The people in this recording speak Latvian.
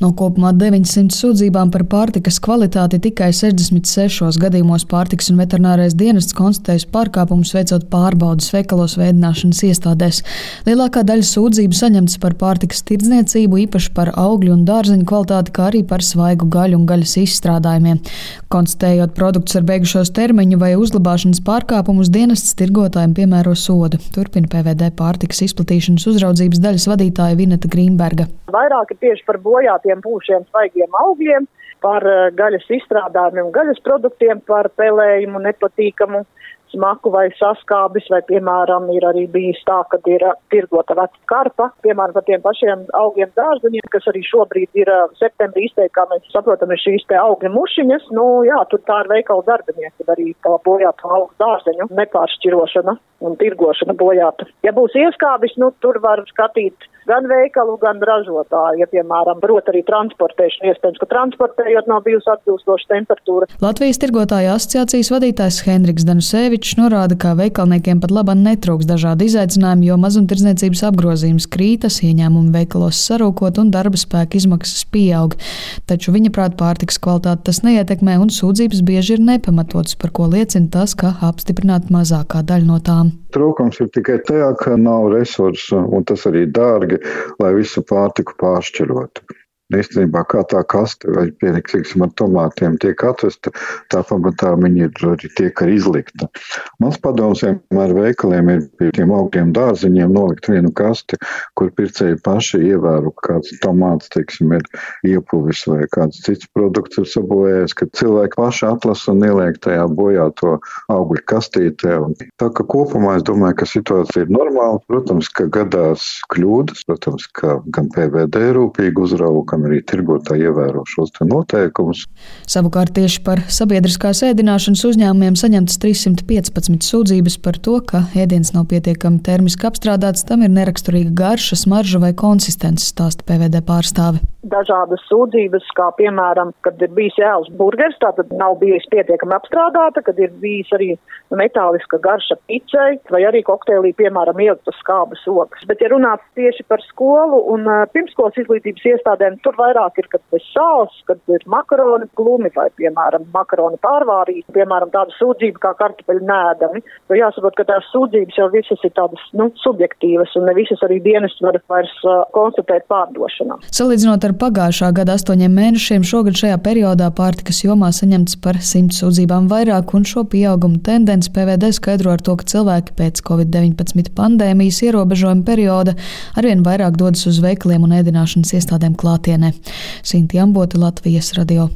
No kopumā 900 sūdzībām par pārtikas kvalitāti tikai 66 gadījumos pārtikas un veterinārais dienests konstatējis pārkāpumus veicot pārbaudas veikalos veidināšanas iestādēs. Lielākā daļa sūdzību saņemtas par pārtikas tirdzniecību, īpaši par augļu un dārzeņu kvalitāti, kā arī par svaigu gaļu un gaļas izstrādājumiem. Konstatējot produktus ar beigušos termiņu vai uzglabāšanas pārkāpumus, dienests tirgotājiem piemēro sodu. Turpina PVD pārtikas izplatīšanas uzraudzības daļas vadītāja Vineta Grīmberga. Vairāk ir tieši par bojātiem pūšiem svaigiem augļiem, par eh, gaļas izstrādājumiem, gaļas produktiem, par pelējumu, nepatīkamu smaku vai saskābis, vai, piemēram, ir arī bijis tā, ka ir uh, tirgota veca karpa, piemēram, par tiem pašiem augiem dārzeņiem, kas arī šobrīd ir uh, septembrī izteikti, kā mēs saprotam, ir šīs te augļu mušiņas. Nu, jā, tur tā ir veikala darbinieki, arī tā bojāta augu dārzeņu nepāršķirošana un tirgošana bojāta. Ja būs ieskābis, nu, tur var skatīt gan veikalu, gan ražotāju. Ja, piemēram, prot arī transportēšanu, iespējams, ka transportējot nav bijusi atbilstoša temperatūra. Latvijas tirgotāja asociācijas vadītājs Henriks Danusevičs norāda, ka veikalniekiem pat labam netrūks dažādi izaicinājumi, jo mazumtirdzniecības apgrozījums krītas, ieņēmumi veikalos sarūkot un darba spēka izmaksas pieaug. Taču viņa prāt pārtiks kvalitāti tas neietekmē un sūdzības bieži ir nepamatotas, par ko liecina tas, ka apstiprināta mazākā daļa no tām. Trūkums ir tikai tajā, ka nav resursu, un tas arī dārgi, lai visu pārtiku pāršķirotu. Īstenībā, kā tā kaste vai pienāksim ar tomātiem tiek atvesta, tā pamatā viņi ir arī tiek arī izlikta. Mans padoms vienmēr veikaliem ir pie tiem augiem dārziņiem nolikt vienu kasti, kur pircēji paši ievēro, kāds tomāts, teiksim, ir iepuvis vai kāds cits produkts ir sabojājies, ka cilvēki paši atlasa un ieliek tajā bojāto augļu kastītē. Un tā ka kopumā es domāju, ka situācija ir normāla. Protams, ka gadās kļūdas, protams, ka gan PVD rūpīgi uzrauga, gan arī tirgotāji ievēro šos noteikumus. Savukārt tieši par sabiedriskās ēdināšanas uzņēmumiem saņemtas 315 sūdzības par to, ka ēdiens nav pietiekami termiski apstrādāts, tam ir neraksturīga garša, smarža vai konsistence, stāsta PVD pārstāve. Dažādas sūdzības, kā piemēram, kad ir bijis jēlas burgers, tātad nav bijis pietiekami apstrādāta, kad ir bijis arī metāliska garša picei, vai arī kokteilī, piemēram, ieliktas skābas ogas. Bet, ja runāt tieši par skolu un pirmskolas izglītības iestādēm, tur vairāk ir, kad ir sāls, kad ir makaroni glumi vai, piemēram, makaroni pārvārīti, piemēram, tāda sūdzība kā kartupeļu nēdami. Jo jāsaprot, ka tās sūdzības jau visas ir tādas, nu, subjektīvas un ne visas arī dienas var vairs uh, konstatēt pārdošanā. Salīdzinot ar pagājušā gada astoņiem mēnešiem, šogad šajā periodā pārtikas jomā saņemts par simt sūdzībām vairāk, un šo pieaugumu tendenci PVD skaidro ar to, ka cilvēki pēc Covid-19 pandēmijas ierobežojuma perioda arvien vairāk dodas uz veikaliem un ēdināšanas iestādēm klātienē. Sinti Ambota, Latvijas radio.